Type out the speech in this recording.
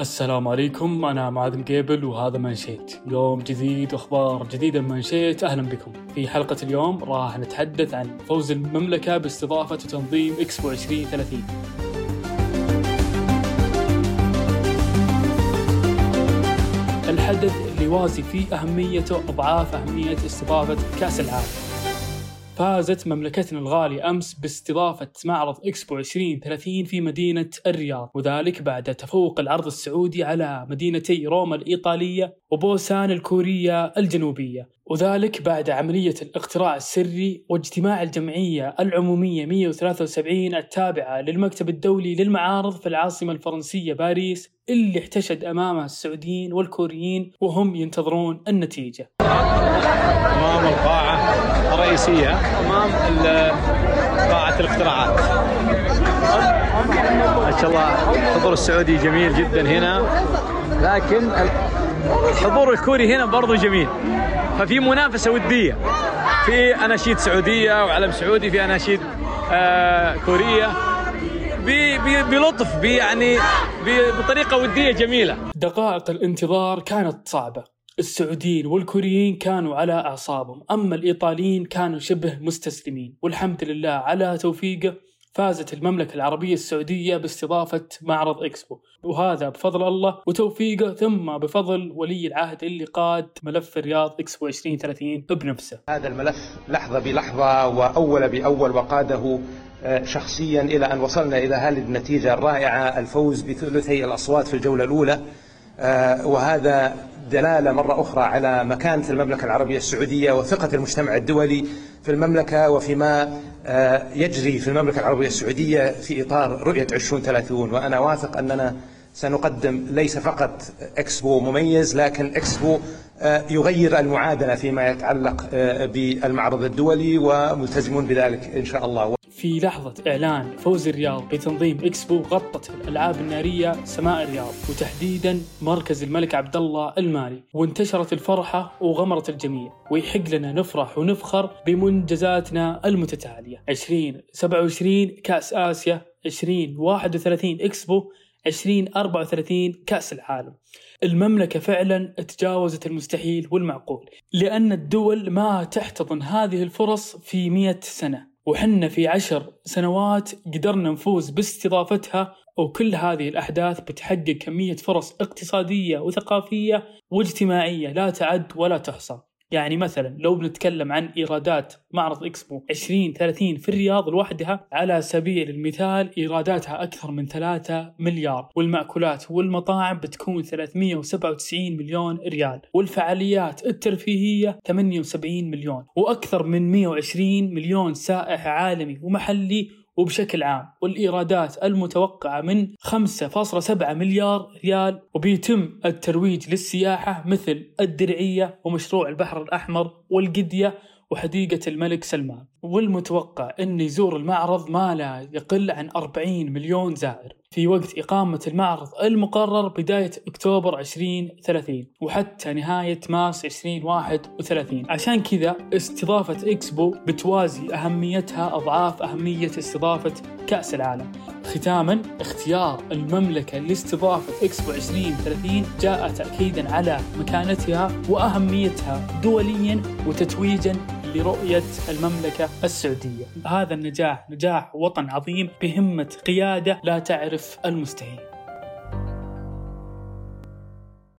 السلام عليكم أنا معاذ مقيبل وهذا منشيت يوم جديد وأخبار جديدة من منشيت أهلا بكم. في حلقة اليوم راح نتحدث عن فوز المملكة باستضافة وتنظيم إكسبو 2030 الحدث اللي يوازي فيه أهميته أضعاف أهمية استضافة كأس العالم. فازت مملكتنا الغالية أمس باستضافة معرض إكسبو 2030 في مدينة الرياض وذلك بعد تفوق العرض السعودي على مدينتي روما الإيطالية وبوسان الكورية الجنوبية وذلك بعد عملية الاقتراع السري واجتماع الجمعية العمومية 173 التابعة للمكتب الدولي للمعارض في العاصمة الفرنسية باريس اللي احتشد أمامها السعوديين والكوريين وهم ينتظرون النتيجة. أمام القاعة الرئيسية أمام قاعة الاقتراعات. ما شاء الله. الحضور السعودي جميل جدا هنا. لكن الحضور الكوري هنا برضو جميل. ففي منافسة ودية. في أناشيد سعودية وعلم سعودي في أناشيد آه كورية. بلطف يعني بطريقة ودية جميلة. دقائق الانتظار كانت صعبة. السعوديين والكوريين كانوا على أعصابهم. أما الإيطاليين كانوا شبه مستسلمين. والحمد لله على توفيقه. فازت المملكة العربية السعودية باستضافة معرض إكسبو. وهذا بفضل الله وتوفيقه ثم بفضل ولي العهد اللي قاد ملف الرياض إكسبو 2030 بنفسه. هذا الملف لحظة بلحظة وأول بأول وقاده آه، شخصيا إلى أن وصلنا إلى هذه النتيجة الرائعة الفوز بثلثي الأصوات في الجولة الأولى. وهذا دلالة مرة أخرى على مكانة المملكة العربية السعودية وثقة المجتمع الدولي في المملكة وفيما آه، يجري في المملكة العربية السعودية في إطار رؤية 2030 وأنا واثق أننا سنقدم ليس فقط إكسبو مميز لكن إكسبو آه، يغير المعادلة فيما يتعلق بالمعرض الدولي وملتزمون بذلك إن شاء الله. في لحظة إعلان فوز الرياض بتنظيم إكسبو غطت الألعاب النارية سماء الرياض وتحديدا مركز الملك عبد الله المالي. وانتشرت الفرحة وغمرت الجميع ويحق لنا نفرح ونفخر بمنجزاتنا المتتالية. 2027 كأس آسيا 2031 إكسبو 2034 كأس العالم. المملكة فعلا تجاوزت المستحيل والمعقول لأن الدول ما تحتضن هذه الفرص في مئة سنة. وحنا في عشر سنوات قدرنا نفوز باستضافتها وكل هذه الأحداث بتحقق كمية فرص اقتصادية وثقافية واجتماعية لا تعد ولا تحصى. يعني مثلا لو بنتكلم عن إيرادات معرض إكسبو 2030 في الرياض لوحدها على سبيل المثال إيراداتها أكثر من 3 مليار والمأكولات والمطاعم بتكون 397 مليون ريال والفعاليات الترفيهية 78 مليون وأكثر من 120 مليون سائح عالمي ومحلي وبشكل عام والإيرادات المتوقعة من 5.7 مليار ريال وبيتم الترويج للسياحة مثل الدرعية ومشروع البحر الأحمر والقدية وحديقة الملك سلمان والمتوقع أن يزور المعرض ما لا يقل عن 40 مليون زائر في وقت إقامة المعرض المقرر بداية أكتوبر 2030 وحتى نهاية مارس 2031 عشان كذا استضافة إكسبو بتوازي أهميتها أضعاف أهمية استضافة كأس العالم. ختاما اختيار المملكة لاستضافة إكسبو 2030 جاء تأكيدا على مكانتها وأهميتها دوليا وتتويجا لرؤية المملكة السعودية. هذا النجاح نجاح وطن عظيم بهمة قيادة لا تعرف المستحيل.